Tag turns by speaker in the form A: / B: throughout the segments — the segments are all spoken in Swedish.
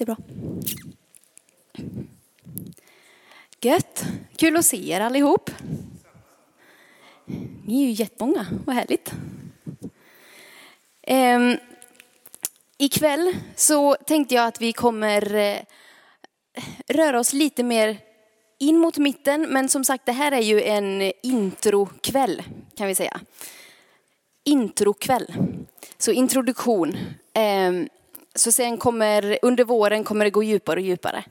A: jättebra. Gött. Kul att se er allihop. Ni är ju jättemånga, vad härligt. Ehm, ikväll så tänkte jag att vi kommer eh, röra oss lite mer in mot mitten, men som sagt det här är ju en introkväll kan vi säga. Introkväll, så introduktion. Ehm, så sen kommer, under våren kommer det gå djupare och djupare.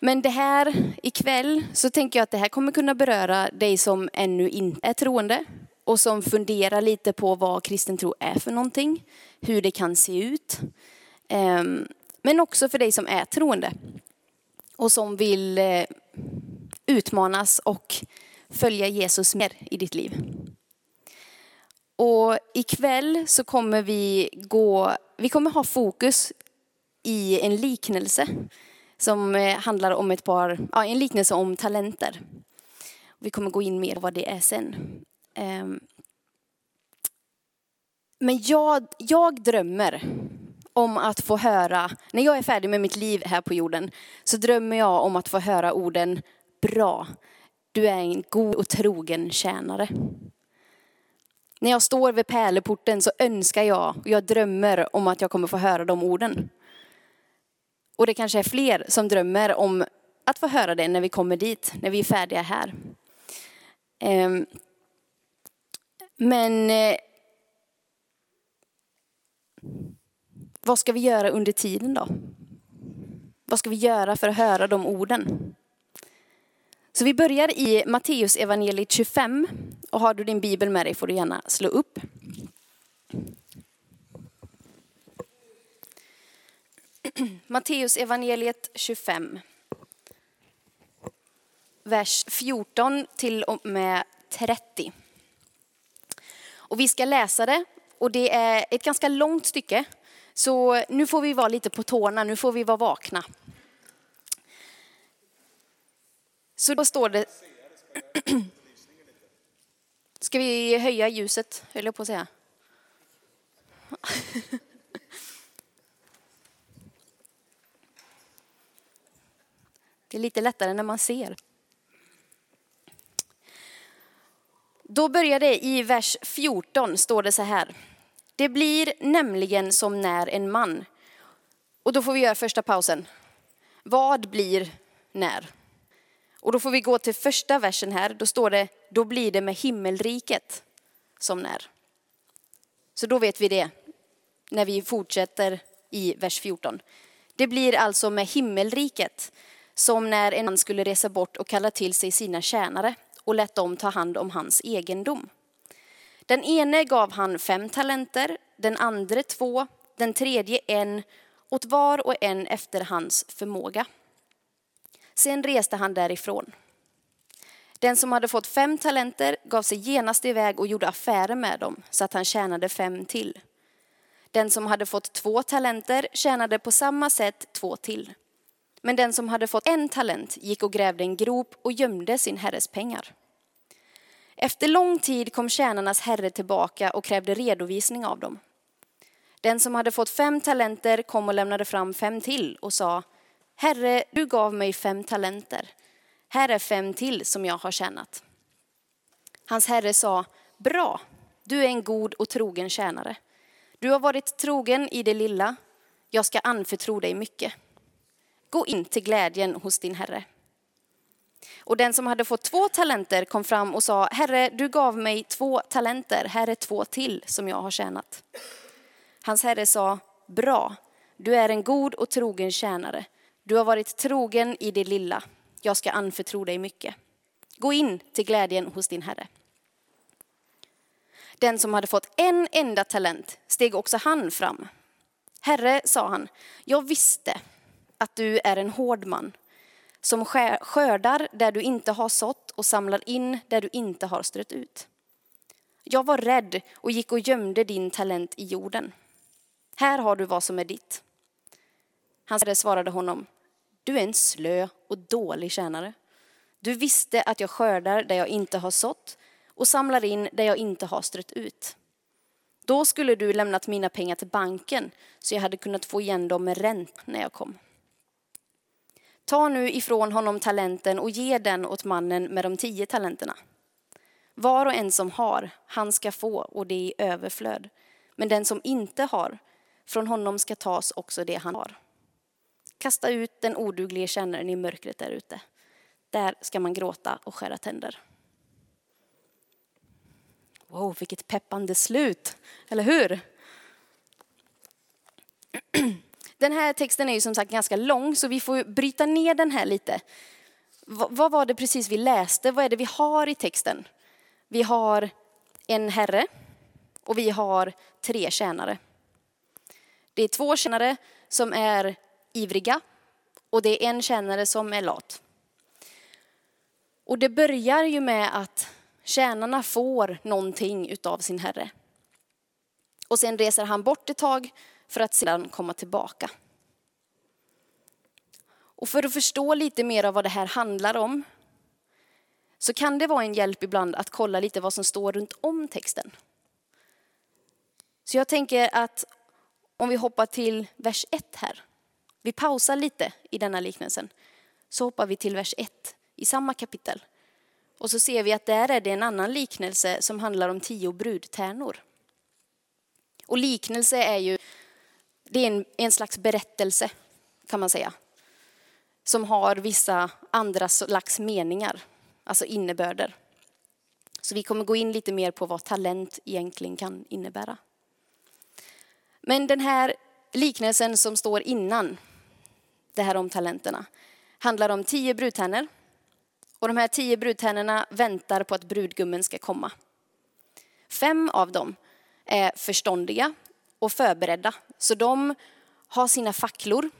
A: Men det här ikväll så tänker jag att det här kommer kunna beröra dig som ännu inte är troende och som funderar lite på vad kristen tro är för någonting, hur det kan se ut. Ehm, men också för dig som är troende och som vill eh, utmanas och följa Jesus mer i ditt liv. Och ikväll så kommer vi gå, vi kommer ha fokus i en liknelse som eh, handlar om ett par, ja, en liknelse om talenter. Vi kommer gå in mer på vad det är sen. Ehm. Men jag, jag drömmer om att få höra, när jag är färdig med mitt liv här på jorden, så drömmer jag om att få höra orden bra, du är en god och trogen tjänare. När jag står vid pärleporten så önskar jag och jag drömmer om att jag kommer få höra de orden. Och det kanske är fler som drömmer om att få höra det när vi kommer dit, när vi är färdiga här. Ehm, men eh, vad ska vi göra under tiden då? Vad ska vi göra för att höra de orden? Så vi börjar i Matteus evangeliet 25 och har du din bibel med dig får du gärna slå upp. Matteus evangeliet 25. Vers 14 till och med 30. Och vi ska läsa det och det är ett ganska långt stycke. Så nu får vi vara lite på tårna, nu får vi vara vakna. Så då står det... Ska vi höja ljuset, höll jag på att säga. Det är lite lättare när man ser. Då börjar det i vers 14, står det så här. Det blir nämligen som när en man. Och då får vi göra första pausen. Vad blir när? Och då får vi gå till första versen här. Då står det, då blir det med himmelriket som när. Så då vet vi det när vi fortsätter i vers 14. Det blir alltså med himmelriket som när en man skulle resa bort och kalla till sig sina tjänare och lät dem ta hand om hans egendom. Den ene gav han fem talenter, den andra två, den tredje en, åt var och en efter hans förmåga. Sen reste han därifrån. Den som hade fått fem talenter gav sig genast iväg och gjorde affärer med dem så att han tjänade fem till. Den som hade fått två talenter tjänade på samma sätt två till. Men den som hade fått en talent gick och grävde en grop och gömde sin herres pengar. Efter lång tid kom tjänarnas herre tillbaka och krävde redovisning av dem. Den som hade fått fem talenter kom och lämnade fram fem till och sa, Herre, du gav mig fem talenter. Här är fem till som jag har tjänat. Hans herre sa, bra, du är en god och trogen tjänare. Du har varit trogen i det lilla, jag ska anförtro dig mycket. Gå in till glädjen hos din herre. Och den som hade fått två talenter kom fram och sa, Herre, du gav mig två talenter, här är två till som jag har tjänat. Hans herre sa, bra, du är en god och trogen tjänare. Du har varit trogen i det lilla, jag ska anförtro dig mycket. Gå in till glädjen hos din herre. Den som hade fått en enda talent steg också han fram. Herre, sa han, jag visste att du är en hård man som skördar där du inte har sått och samlar in där du inte har strött ut. Jag var rädd och gick och gömde din talent i jorden. Här har du vad som är ditt. Hans herre svarade honom, du är en slö och dålig tjänare. Du visste att jag skördar där jag inte har sått och samlar in där jag inte har strött ut. Då skulle du lämnat mina pengar till banken så jag hade kunnat få igen dem med ränta när jag kom. Ta nu ifrån honom talenten och ge den åt mannen med de tio talenterna. Var och en som har, han ska få och det i överflöd. Men den som inte har, från honom ska tas också det han har. Kasta ut den oduglige tjänaren i mörkret där ute. Där ska man gråta och skära tänder. Wow, vilket peppande slut, eller hur? Den här texten är ju som sagt ganska lång så vi får bryta ner den här lite. Vad var det precis vi läste? Vad är det vi har i texten? Vi har en herre och vi har tre tjänare. Det är två tjänare som är ivriga och det är en tjänare som är lat. Och det börjar ju med att tjänarna får någonting utav sin herre. Och sen reser han bort ett tag för att sedan komma tillbaka. Och för att förstå lite mer av vad det här handlar om så kan det vara en hjälp ibland att kolla lite vad som står runt om texten. Så jag tänker att om vi hoppar till vers 1 här. Vi pausar lite i denna liknelsen. Så hoppar vi till vers 1 i samma kapitel. Och så ser vi att där är det en annan liknelse som handlar om tio brudtärnor. Och liknelse är ju det är en, en slags berättelse kan man säga. Som har vissa andra slags meningar, alltså innebörder. Så vi kommer gå in lite mer på vad talent egentligen kan innebära. Men den här liknelsen som står innan det här om talenterna handlar om tio brudtärnor. Och de här tio brudtärnorna väntar på att brudgummen ska komma. Fem av dem är förståndiga och förberedda. Så de har sina facklor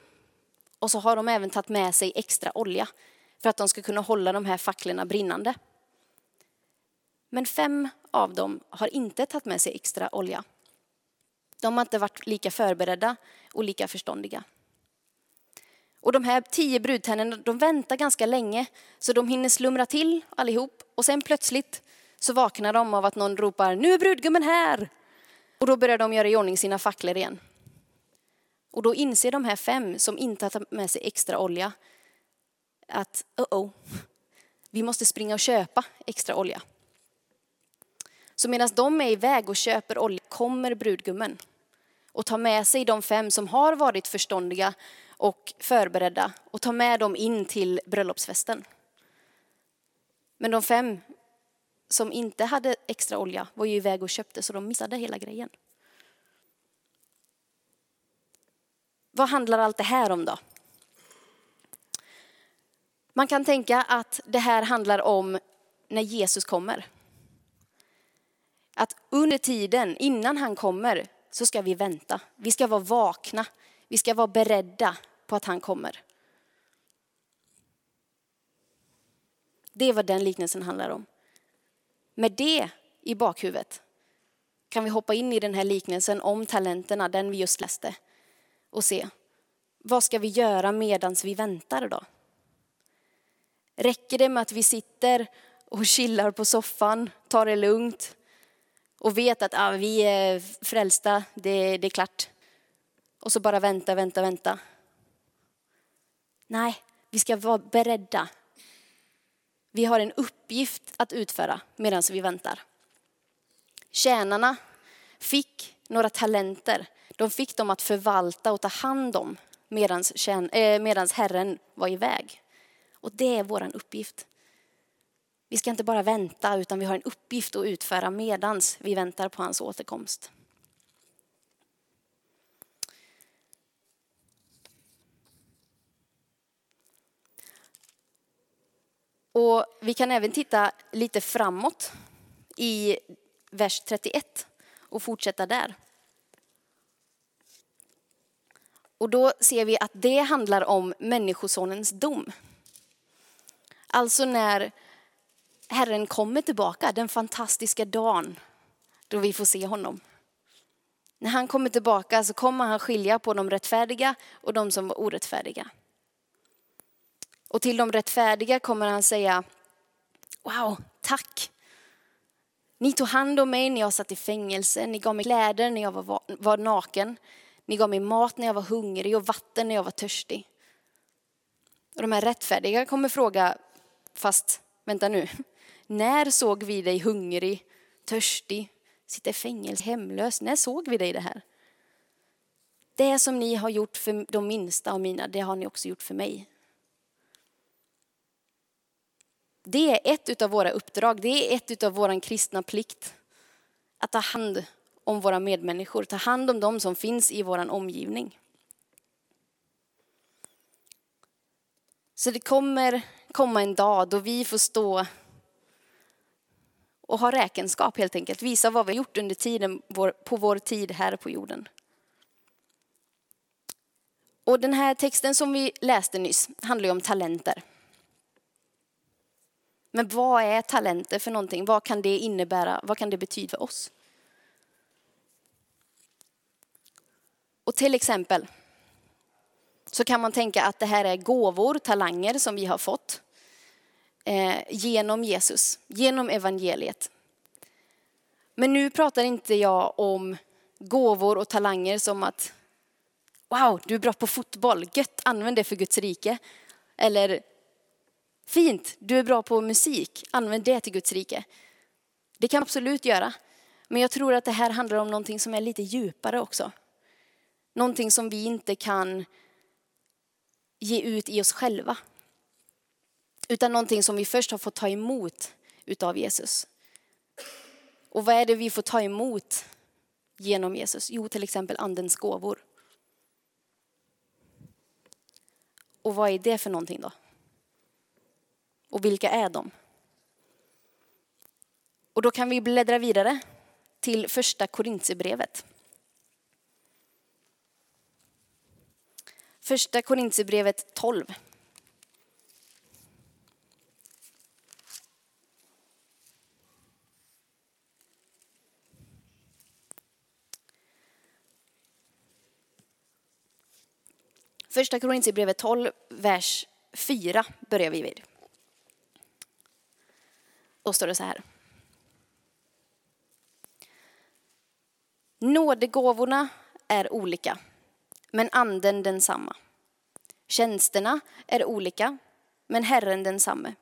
A: och så har de även tagit med sig extra olja för att de ska kunna hålla de här facklorna brinnande. Men fem av dem har inte tagit med sig extra olja. De har inte varit lika förberedda och lika förståndiga. Och de här tio brudtärnorna, de väntar ganska länge så de hinner slumra till allihop och sen plötsligt så vaknar de av att någon ropar nu är brudgummen här. Och då börjar de göra i ordning sina facklor igen. Och då inser de här fem som inte har tagit med sig extra olja att oh oh, vi måste springa och köpa extra olja. Så medan de är iväg och köper olja kommer brudgummen och tar med sig de fem som har varit förståndiga och förberedda och ta med dem in till bröllopsfesten. Men de fem som inte hade extra olja var ju iväg och köpte så de missade hela grejen. Vad handlar allt det här om då? Man kan tänka att det här handlar om när Jesus kommer. Att under tiden innan han kommer så ska vi vänta. Vi ska vara vakna. Vi ska vara beredda på att han kommer. Det är vad den liknelsen handlar om. Med det i bakhuvudet kan vi hoppa in i den här liknelsen om talenterna, den vi just läste, och se vad ska vi göra medan vi väntar då? Räcker det med att vi sitter och chillar på soffan, tar det lugnt och vet att ah, vi är frälsta, det, det är klart. Och så bara vänta, vänta, vänta. Nej, vi ska vara beredda vi har en uppgift att utföra medan vi väntar. Tjänarna fick några talenter. De fick dem att förvalta och ta hand om medan eh, Herren var iväg. Och det är vår uppgift. Vi ska inte bara vänta utan vi har en uppgift att utföra medans vi väntar på hans återkomst. Och vi kan även titta lite framåt i vers 31 och fortsätta där. Och då ser vi att det handlar om Människosonens dom. Alltså när Herren kommer tillbaka, den fantastiska dagen då vi får se honom. När han kommer tillbaka så kommer han skilja på de rättfärdiga och de som var orättfärdiga. Och till de rättfärdiga kommer han säga, wow, tack. Ni tog hand om mig när jag satt i fängelse, ni gav mig kläder när jag var, var naken, ni gav mig mat när jag var hungrig och vatten när jag var törstig. Och de här rättfärdiga kommer fråga, fast vänta nu, när såg vi dig hungrig, törstig, sitta i fängelse, hemlös? När såg vi dig det här? Det som ni har gjort för de minsta av mina, det har ni också gjort för mig. Det är ett av våra uppdrag, det är ett av vår kristna plikt. Att ta hand om våra medmänniskor, ta hand om dem som finns i vår omgivning. Så det kommer komma en dag då vi får stå och ha räkenskap helt enkelt, visa vad vi har gjort under tiden, på vår tid här på jorden. Och den här texten som vi läste nyss handlar ju om talenter. Men vad är talenter för någonting? Vad kan det innebära? Vad kan det betyda för oss? Och till exempel så kan man tänka att det här är gåvor, talanger som vi har fått eh, genom Jesus, genom evangeliet. Men nu pratar inte jag om gåvor och talanger som att wow, du är bra på fotboll, gött, använd det för Guds rike. Eller fint, du är bra på musik, använd det till Guds rike. Det kan absolut göra. Men jag tror att det här handlar om någonting som är lite djupare också. Någonting som vi inte kan ge ut i oss själva. Utan någonting som vi först har fått ta emot utav Jesus. Och vad är det vi får ta emot genom Jesus? Jo, till exempel andens gåvor. Och vad är det för någonting då? Och vilka är de? Och då kan vi bläddra vidare till första Korintierbrevet. Första Korintierbrevet 12. Första Korintierbrevet 12, vers 4 börjar vi vid. Då står det så här. Nådegåvorna är olika, men anden densamma. Tjänsterna är olika, men Herren densamme.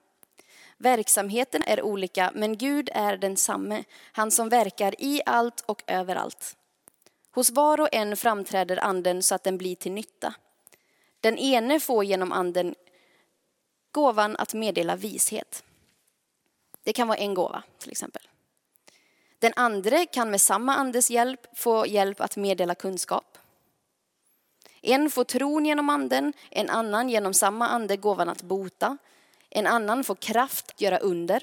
A: Verksamheten är olika, men Gud är densamme, han som verkar i allt och överallt. Hos var och en framträder anden så att den blir till nytta. Den ene får genom anden gåvan att meddela vishet. Det kan vara en gåva till exempel. Den andra kan med samma andes hjälp få hjälp att meddela kunskap. En får tron genom anden, en annan genom samma ande gåvan att bota, en annan får kraft att göra under.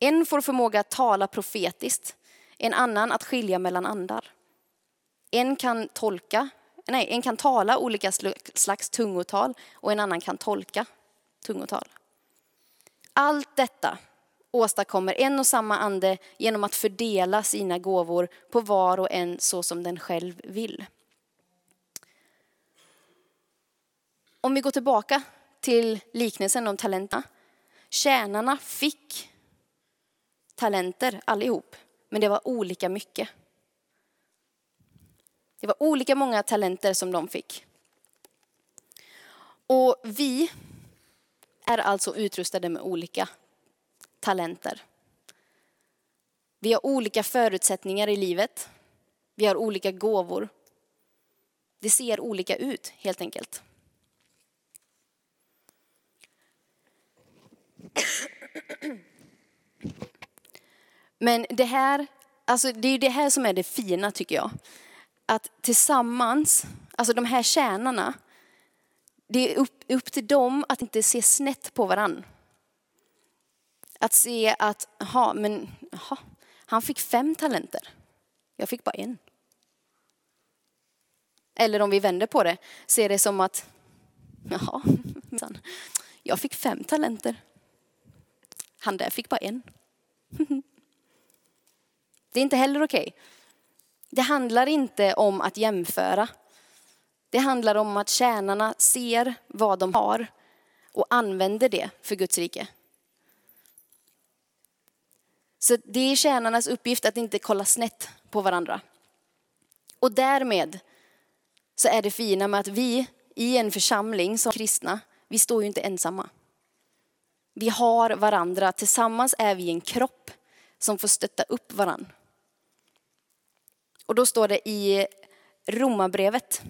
A: En får förmåga att tala profetiskt, en annan att skilja mellan andar. En kan tolka, nej, en kan tala olika slags tungotal och en annan kan tolka tungotal. Allt detta åstadkommer en och samma ande genom att fördela sina gåvor på var och en så som den själv vill. Om vi går tillbaka till liknelsen om talenterna. Tjänarna fick talenter allihop, men det var olika mycket. Det var olika många talenter som de fick. Och vi är alltså utrustade med olika talenter. Vi har olika förutsättningar i livet. Vi har olika gåvor. Det ser olika ut helt enkelt. Men det här, alltså det är det här som är det fina tycker jag. Att tillsammans, alltså de här tjänarna, det är upp, upp till dem att inte se snett på varann. Att se att, jaha, men aha, han fick fem talenter. Jag fick bara en. Eller om vi vänder på det, ser det som att, jaha, jag fick fem talenter. Han där fick bara en. Det är inte heller okej. Okay. Det handlar inte om att jämföra. Det handlar om att tjänarna ser vad de har och använder det för Guds rike. Så det är tjänarnas uppgift att inte kolla snett på varandra. Och därmed så är det fina med att vi i en församling som kristna, vi står ju inte ensamma. Vi har varandra, tillsammans är vi en kropp som får stötta upp varandra. Och då står det i Romarbrevet.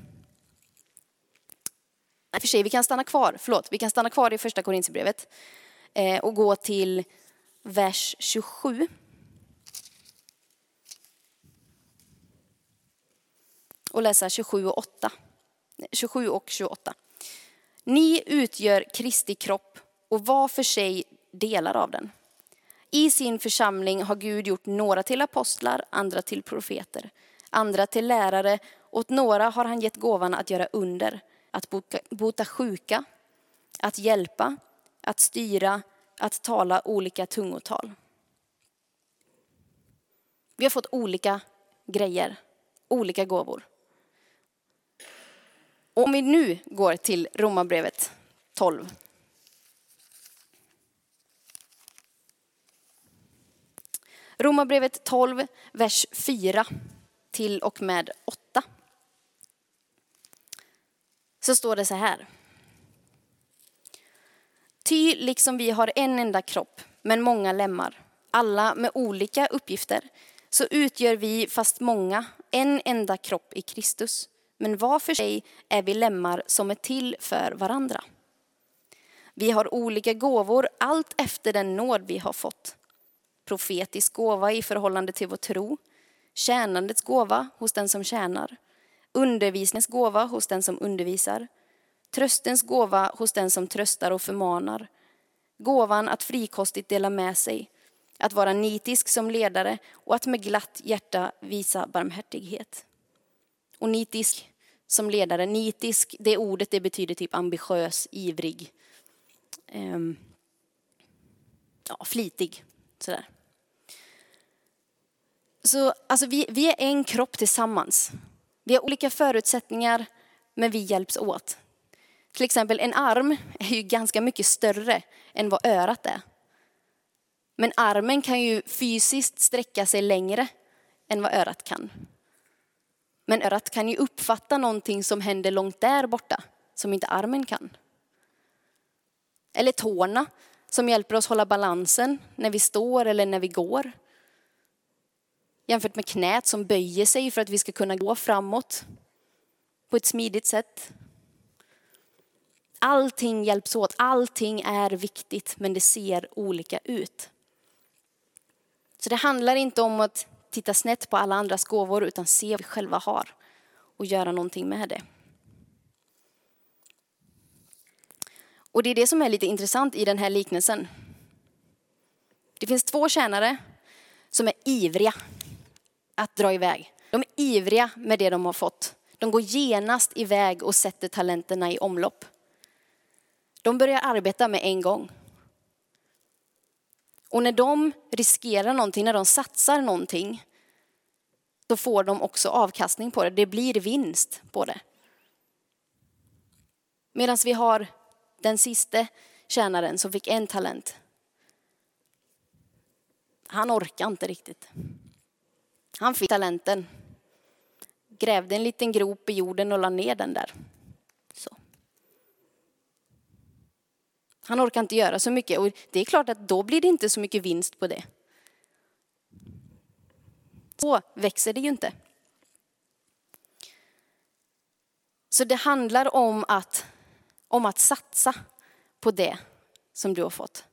A: Nej, för sig, vi kan stanna kvar, förlåt, vi kan stanna kvar i första Korinthierbrevet eh, och gå till vers 27. Och läsa 27 och 8. 27 och 28. Ni utgör Kristi kropp och var för sig delar av den. I sin församling har Gud gjort några till apostlar, andra till profeter, andra till lärare. Åt några har han gett gåvan att göra under, att bota sjuka, att hjälpa, att styra, att tala olika tungotal. Vi har fått olika grejer, olika gåvor. Om vi nu går till Romarbrevet 12. Romarbrevet 12, vers 4 till och med 8. Så står det så här. Ty liksom vi har en enda kropp, men många lemmar, alla med olika uppgifter, så utgör vi, fast många, en enda kropp i Kristus. Men var för sig är vi lemmar som är till för varandra. Vi har olika gåvor allt efter den nåd vi har fått. Profetisk gåva i förhållande till vår tro, tjänandets gåva hos den som tjänar, undervisningens gåva hos den som undervisar, tröstens gåva hos den som tröstar och förmanar, gåvan att frikostigt dela med sig, att vara nitisk som ledare och att med glatt hjärta visa barmhärtighet. Och nitisk som ledare, nitisk, det ordet det betyder typ ambitiös, ivrig, um, ja, flitig. Sådär. Så alltså, vi, vi är en kropp tillsammans. Vi har olika förutsättningar, men vi hjälps åt. Till exempel en arm är ju ganska mycket större än vad örat är. Men armen kan ju fysiskt sträcka sig längre än vad örat kan. Men örat kan ju uppfatta någonting som händer långt där borta, som inte armen kan. Eller tårna som hjälper oss hålla balansen när vi står eller när vi går. Jämfört med knät som böjer sig för att vi ska kunna gå framåt på ett smidigt sätt. Allting hjälps åt, allting är viktigt men det ser olika ut. Så det handlar inte om att titta snett på alla andras gåvor utan se vad vi själva har och göra någonting med det. Och det är det som är lite intressant i den här liknelsen. Det finns två tjänare som är ivriga att dra iväg. De är ivriga med det de har fått. De går genast iväg och sätter talenterna i omlopp. De börjar arbeta med en gång. Och när de riskerar någonting, när de satsar någonting, då får de också avkastning på det. Det blir vinst på det. Medan vi har den sista tjänaren som fick en talent. Han orkar inte riktigt. Han fick talenten, grävde en liten grop i jorden och la ner den där. Så. Han orkar inte göra så mycket och det är klart att då blir det inte så mycket vinst på det. Så växer det ju inte. Så det handlar om att, om att satsa på det som du har fått.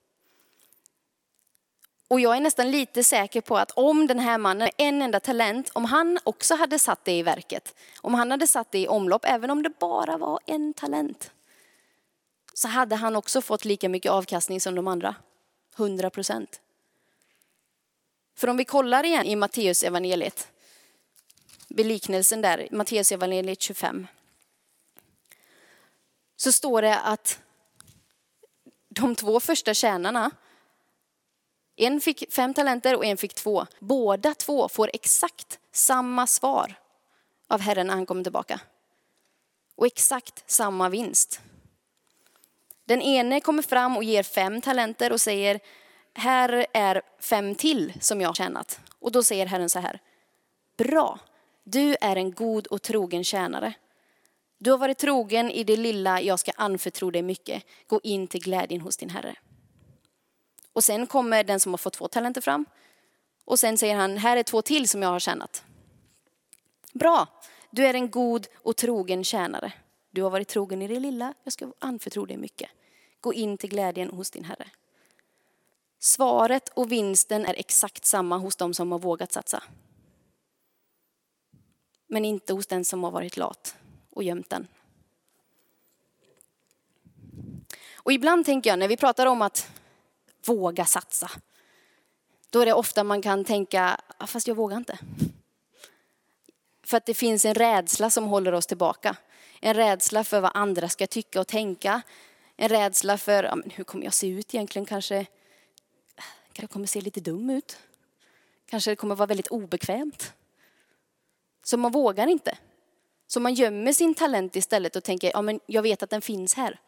A: Och jag är nästan lite säker på att om den här mannen, en enda talent, om han också hade satt det i verket, om han hade satt det i omlopp, även om det bara var en talent, så hade han också fått lika mycket avkastning som de andra. 100 procent. För om vi kollar igen i Matteus evangeliet, beliknelsen där, Matteus evangeliet 25, så står det att de två första tjänarna, en fick fem talenter och en fick två. Båda två får exakt samma svar av Herren när han kommer tillbaka. Och exakt samma vinst. Den ene kommer fram och ger fem talenter och säger, här är fem till som jag har tjänat. Och då säger Herren så här, bra, du är en god och trogen tjänare. Du har varit trogen i det lilla, jag ska anförtro dig mycket. Gå in till glädjen hos din Herre. Och sen kommer den som har fått två talenter fram. Och sen säger han, här är två till som jag har tjänat. Bra, du är en god och trogen tjänare. Du har varit trogen i det lilla, jag ska anförtro dig mycket. Gå in till glädjen hos din Herre. Svaret och vinsten är exakt samma hos de som har vågat satsa. Men inte hos den som har varit lat och gömt den. Och ibland tänker jag när vi pratar om att våga satsa, då är det ofta man kan tänka, ah, fast jag vågar inte. För att det finns en rädsla som håller oss tillbaka. En rädsla för vad andra ska tycka och tänka. En rädsla för, ah, ja, hur kommer jag se ut egentligen kanske? Kanske kommer se lite dum ut. Kanske det kommer vara väldigt obekvämt. Så man vågar inte. Så man gömmer sin talent istället och tänker, ja men jag vet att den finns här.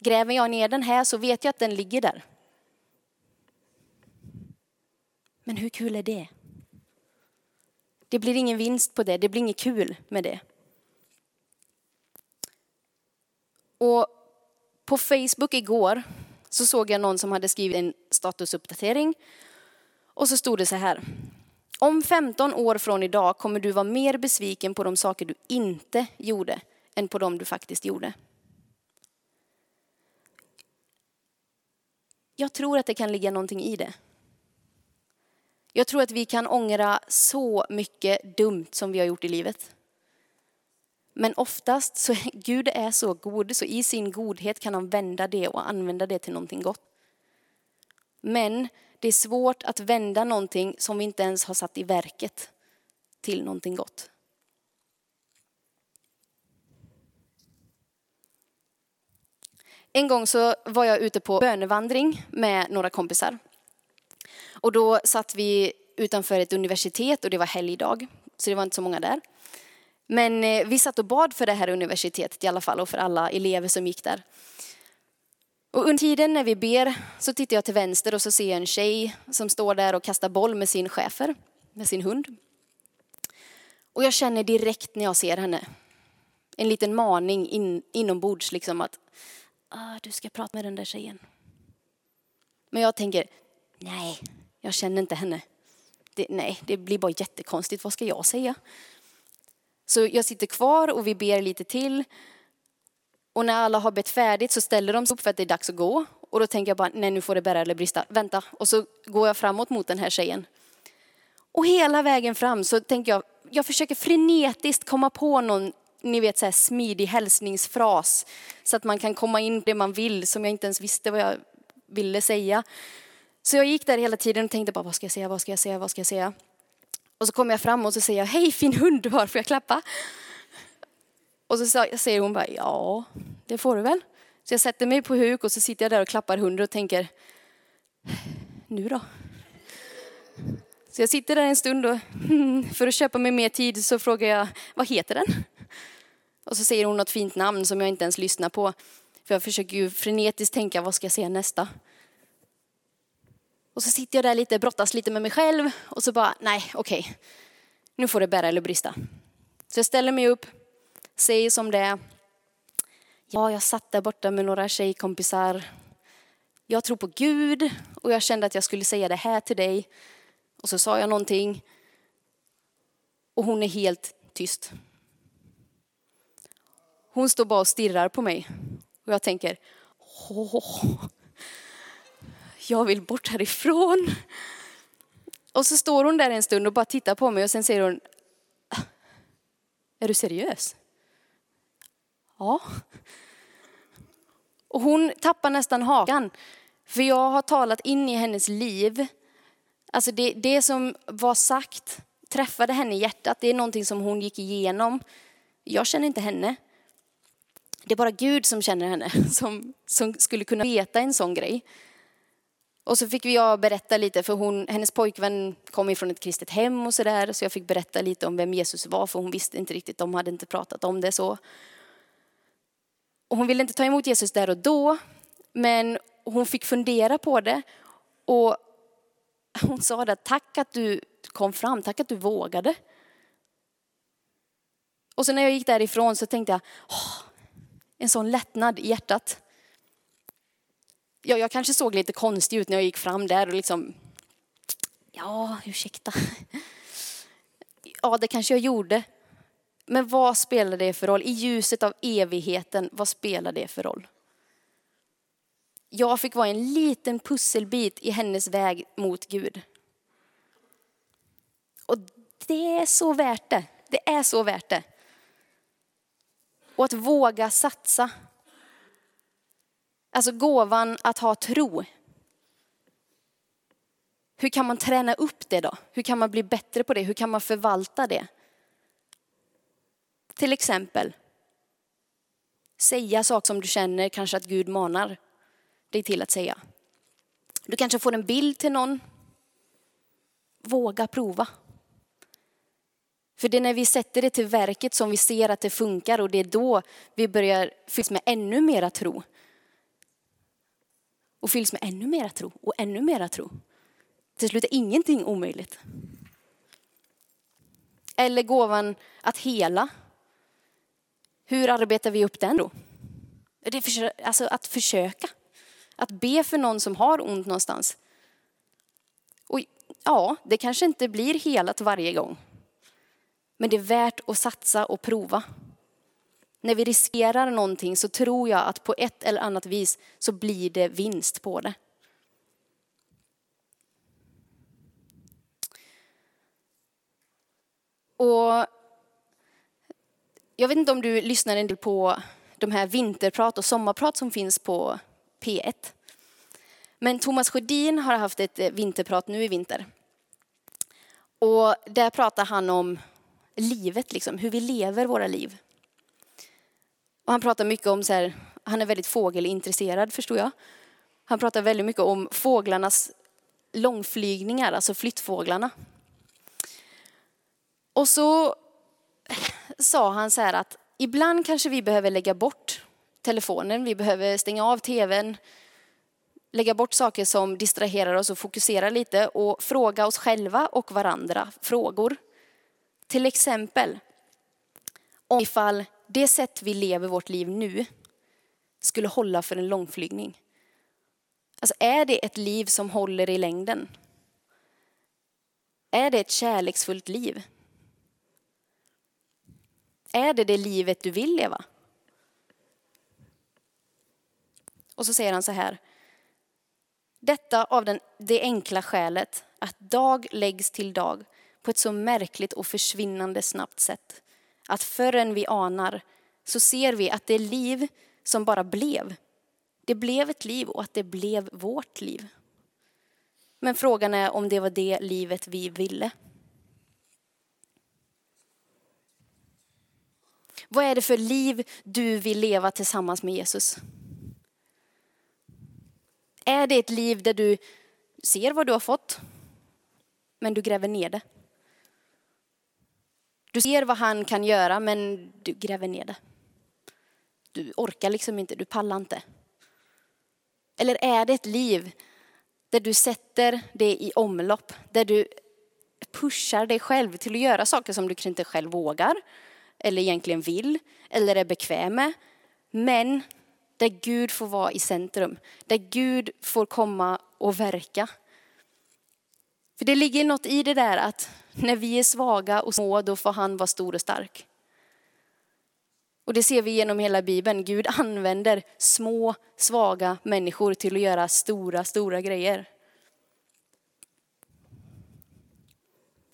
A: Gräver jag ner den här så vet jag att den ligger där. Men hur kul är det? Det blir ingen vinst på det, det blir inget kul med det. Och på Facebook igår så såg jag någon som hade skrivit en statusuppdatering. Och så stod det så här. Om 15 år från idag kommer du vara mer besviken på de saker du inte gjorde än på de du faktiskt gjorde. Jag tror att det kan ligga någonting i det. Jag tror att vi kan ångra så mycket dumt som vi har gjort i livet. Men oftast så Gud är så god så i sin godhet kan han vända det och använda det till någonting gott. Men det är svårt att vända någonting som vi inte ens har satt i verket till någonting gott. En gång så var jag ute på bönevandring med några kompisar. Och då satt vi utanför ett universitet och det var helgdag, så det var inte så många där. Men eh, vi satt och bad för det här universitetet i alla fall och för alla elever som gick där. Och under tiden när vi ber så tittar jag till vänster och så ser jag en tjej som står där och kastar boll med sin chefer, med sin hund. Och jag känner direkt när jag ser henne en liten maning in, inombords liksom att ah, du ska prata med den där tjejen. Men jag tänker, nej, jag känner inte henne. Det, nej, det blir bara jättekonstigt. Vad ska jag säga? Så jag sitter kvar och vi ber lite till. Och när alla har bett färdigt så ställer de sig upp för att det är dags att gå. Och då tänker jag bara, nej nu får det bära eller brista. Vänta. Och så går jag framåt mot den här tjejen. Och hela vägen fram så tänker jag, jag försöker frenetiskt komma på någon, ni vet så här smidig hälsningsfras. Så att man kan komma in det man vill som jag inte ens visste vad jag ville säga. Så jag gick där hela tiden och tänkte bara, vad ska jag säga, vad ska jag säga, vad ska jag säga? Och så kommer jag fram och så säger jag, hej fin hund du har, får jag klappa? Och så säger hon bara, ja, det får du väl. Så jag sätter mig på huk och så sitter jag där och klappar hunden och tänker, nu då? Så jag sitter där en stund och för att köpa mig mer tid så frågar jag, vad heter den? Och så säger hon något fint namn som jag inte ens lyssnar på. För jag försöker ju frenetiskt tänka, vad ska jag säga nästa? Och så sitter jag där lite, brottas lite med mig själv och så bara, nej okej, okay. nu får det bära eller brista. Så jag ställer mig upp, säger som det är. Ja, jag satt där borta med några tjejkompisar. Jag tror på Gud och jag kände att jag skulle säga det här till dig. Och så sa jag någonting och hon är helt tyst. Hon står bara och stirrar på mig och jag tänker, åh, jag vill bort härifrån. Och så står hon där en stund och bara tittar på mig och sen säger hon, är du seriös? Ja. Och hon tappar nästan hakan. För jag har talat in i hennes liv. Alltså det, det som var sagt träffade henne i hjärtat. Det är någonting som hon gick igenom. Jag känner inte henne. Det är bara Gud som känner henne, som, som skulle kunna veta en sån grej. Och så fick jag berätta lite, för hon, hennes pojkvän kom ifrån ett kristet hem och sådär. Så jag fick berätta lite om vem Jesus var, för hon visste inte riktigt, de hade inte pratat om det så. Och hon ville inte ta emot Jesus där och då, men hon fick fundera på det. Och hon sa det, tack att du kom fram, tack att du vågade. Och så när jag gick därifrån så tänkte jag, åh, en sån lättnad i hjärtat. Ja, jag kanske såg lite konstig ut när jag gick fram där och liksom, ja, ursäkta. Ja, det kanske jag gjorde. Men vad spelar det för roll? I ljuset av evigheten, vad spelar det för roll? Jag fick vara en liten pusselbit i hennes väg mot Gud. Och det är så värt det. Det är så värt det. Och att våga satsa. Alltså gåvan att ha tro. Hur kan man träna upp det då? Hur kan man bli bättre på det? Hur kan man förvalta det? Till exempel, säga saker som du känner kanske att Gud manar dig till att säga. Du kanske får en bild till någon. Våga prova. För det är när vi sätter det till verket som vi ser att det funkar och det är då vi börjar fyllas med ännu mera tro. Och fylls med ännu mera tro och ännu mera tro. Till slut är ingenting omöjligt. Eller gåvan att hela. Hur arbetar vi upp den då? Det för, alltså att försöka. Att be för någon som har ont någonstans. Och ja, det kanske inte blir helat varje gång. Men det är värt att satsa och prova. När vi riskerar någonting så tror jag att på ett eller annat vis så blir det vinst på det. Och jag vet inte om du lyssnar en del på de här vinterprat och sommarprat som finns på P1. Men Thomas Sjödin har haft ett eh, vinterprat nu i vinter. Och där pratar han om livet, liksom, hur vi lever våra liv. Och han pratar mycket om, så här, han är väldigt fågelintresserad förstår jag. Han pratar väldigt mycket om fåglarnas långflygningar, alltså flyttfåglarna. Och så sa han så här att ibland kanske vi behöver lägga bort telefonen, vi behöver stänga av tvn, lägga bort saker som distraherar oss och fokusera lite och fråga oss själva och varandra frågor. Till exempel om ifall det sätt vi lever vårt liv nu skulle hålla för en långflygning. Alltså är det ett liv som håller i längden? Är det ett kärleksfullt liv? Är det det livet du vill leva? Och så säger han så här. Detta av den, det enkla skälet att dag läggs till dag på ett så märkligt och försvinnande snabbt sätt. Att förrän vi anar så ser vi att det liv som bara blev, det blev ett liv och att det blev vårt liv. Men frågan är om det var det livet vi ville. Vad är det för liv du vill leva tillsammans med Jesus? Är det ett liv där du ser vad du har fått, men du gräver ner det? Du ser vad han kan göra, men du gräver ner det. Du orkar liksom inte, du pallar inte. Eller är det ett liv där du sätter det i omlopp, där du pushar dig själv till att göra saker som du kanske inte själv vågar, eller egentligen vill, eller är bekväm med. Men där Gud får vara i centrum, där Gud får komma och verka. För det ligger något i det där att när vi är svaga och små, då får han vara stor och stark. Och det ser vi genom hela Bibeln. Gud använder små, svaga människor till att göra stora, stora grejer.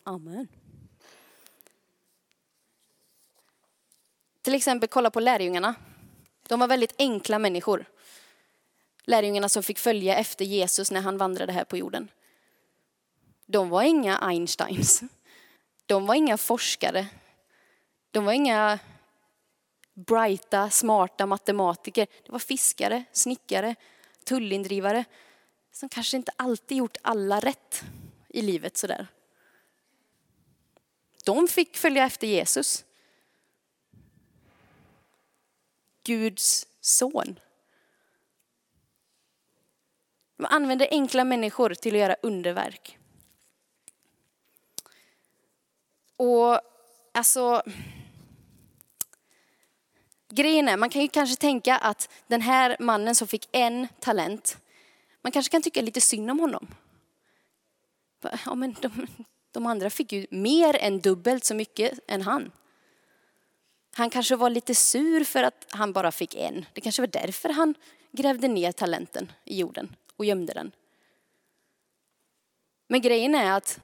A: Amen. Till exempel kolla på lärjungarna. De var väldigt enkla människor. Lärjungarna som fick följa efter Jesus när han vandrade här på jorden. De var inga Einsteins. De var inga forskare. De var inga brighta, smarta matematiker. Det var fiskare, snickare, tullindrivare som kanske inte alltid gjort alla rätt i livet sådär. De fick följa efter Jesus. Guds son. De använder enkla människor till att göra underverk. Och alltså, grejen är, man kan ju kanske tänka att den här mannen som fick en talent, man kanske kan tycka lite synd om honom. Ja, men de, de andra fick ju mer än dubbelt så mycket än han. Han kanske var lite sur för att han bara fick en. Det kanske var därför han grävde ner talenten i jorden och gömde den. Men grejen är att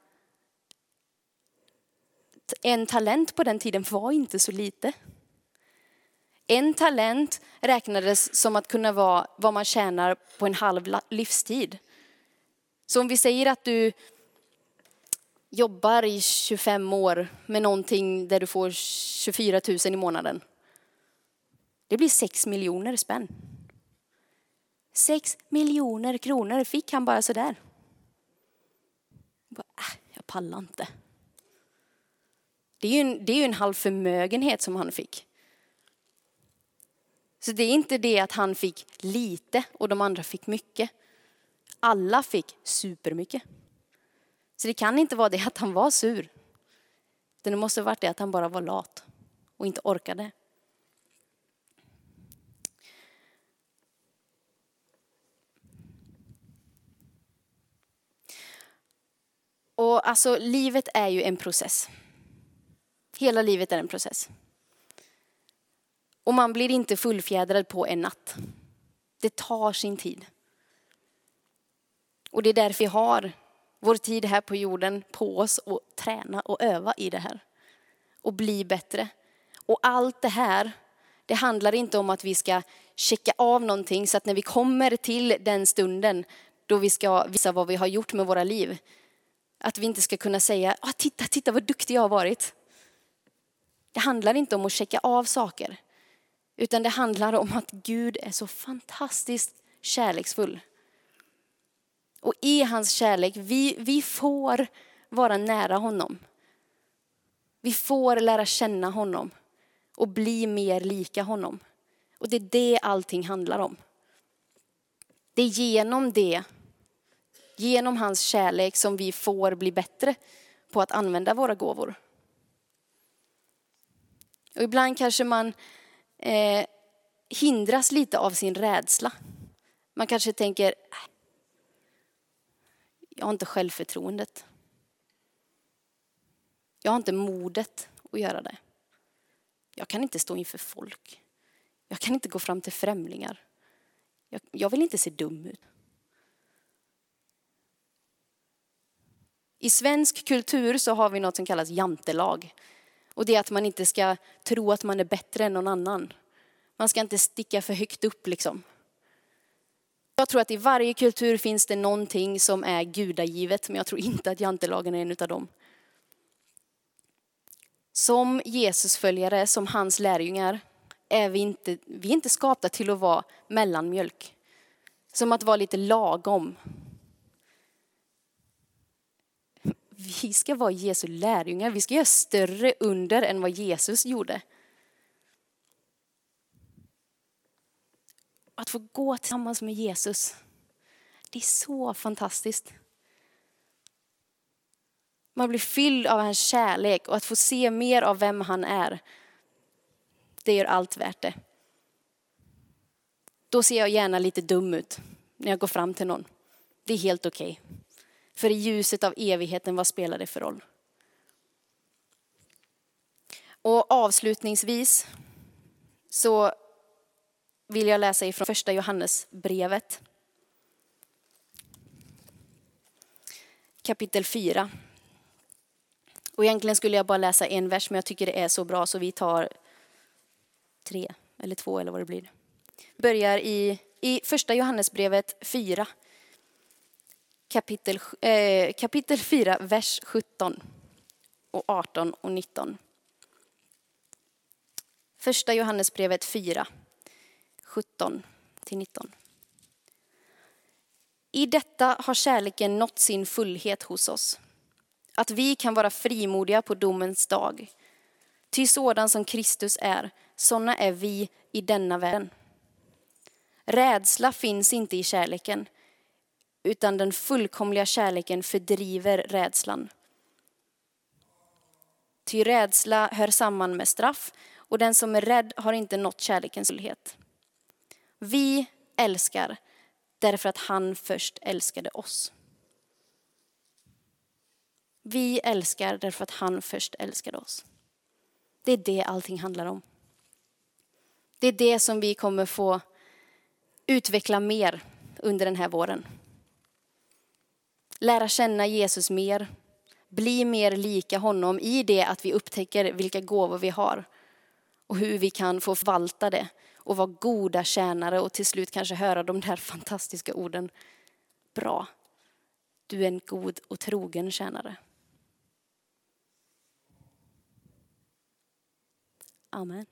A: en talent på den tiden var inte så lite. En talent räknades som att kunna vara vad man tjänar på en halv livstid. Så om vi säger att du jobbar i 25 år med någonting där du får 24 000 i månaden. Det blir 6 miljoner spänn. 6 miljoner kronor fick han bara sådär. Bara, äh, jag pallar inte. Det är, ju en, det är en halv förmögenhet som han fick. Så det är inte det att han fick lite och de andra fick mycket. Alla fick supermycket. Så det kan inte vara det att han var sur. Det måste ha varit det att han bara var lat och inte orkade. Och alltså, livet är ju en process. Hela livet är en process. Och man blir inte fullfjädrad på en natt. Det tar sin tid. Och det är därför vi har vår tid här på jorden på oss och träna och öva i det här. Och bli bättre. Och allt det här, det handlar inte om att vi ska checka av någonting så att när vi kommer till den stunden då vi ska visa vad vi har gjort med våra liv, att vi inte ska kunna säga, ah, titta, titta vad duktig jag har varit. Det handlar inte om att checka av saker, utan det handlar om att Gud är så fantastiskt kärleksfull. Och i hans kärlek, vi, vi får vara nära honom. Vi får lära känna honom och bli mer lika honom. Och det är det allting handlar om. Det är genom det, genom hans kärlek som vi får bli bättre på att använda våra gåvor. Och ibland kanske man eh, hindras lite av sin rädsla. Man kanske tänker, äh, jag har inte självförtroendet. Jag har inte modet att göra det. Jag kan inte stå inför folk. Jag kan inte gå fram till främlingar. Jag, jag vill inte se dum ut. I svensk kultur så har vi något som kallas jantelag. Och det är att man inte ska tro att man är bättre än någon annan. Man ska inte sticka för högt upp liksom. Jag tror att i varje kultur finns det någonting som är gudagivet, men jag tror inte att jantelagen är en av dem. Som Jesusföljare, som hans lärjungar, är vi inte, vi är inte skapta till att vara mellanmjölk. Som att vara lite lagom. Vi ska vara Jesu lärjungar, vi ska göra större under än vad Jesus gjorde. Att få gå tillsammans med Jesus, det är så fantastiskt. Man blir fylld av hans kärlek och att få se mer av vem han är, det gör allt värt det. Då ser jag gärna lite dum ut när jag går fram till någon. Det är helt okej. Okay. För i ljuset av evigheten, vad spelar det för roll? Och avslutningsvis så vill jag läsa ifrån första Johannesbrevet. Kapitel 4. Och egentligen skulle jag bara läsa en vers, men jag tycker det är så bra så vi tar tre eller två eller vad det blir. Börjar i, i första Johannesbrevet 4. Kapitel, eh, kapitel 4, vers 17 och 18 och 19. Första Johannesbrevet 4, 17 till 19. I detta har kärleken nått sin fullhet hos oss. Att vi kan vara frimodiga på domens dag. Ty sådan som Kristus är, sådana är vi i denna världen. Rädsla finns inte i kärleken, utan den fullkomliga kärleken fördriver rädslan. Ty rädsla hör samman med straff och den som är rädd har inte nått kärlekens fullhet. Vi älskar därför att han först älskade oss. Vi älskar därför att han först älskade oss. Det är det allting handlar om. Det är det som vi kommer få utveckla mer under den här våren. Lära känna Jesus mer, bli mer lika honom i det att vi upptäcker vilka gåvor vi har och hur vi kan få förvalta det och vara goda tjänare och till slut kanske höra de där fantastiska orden. Bra, du är en god och trogen tjänare. Amen.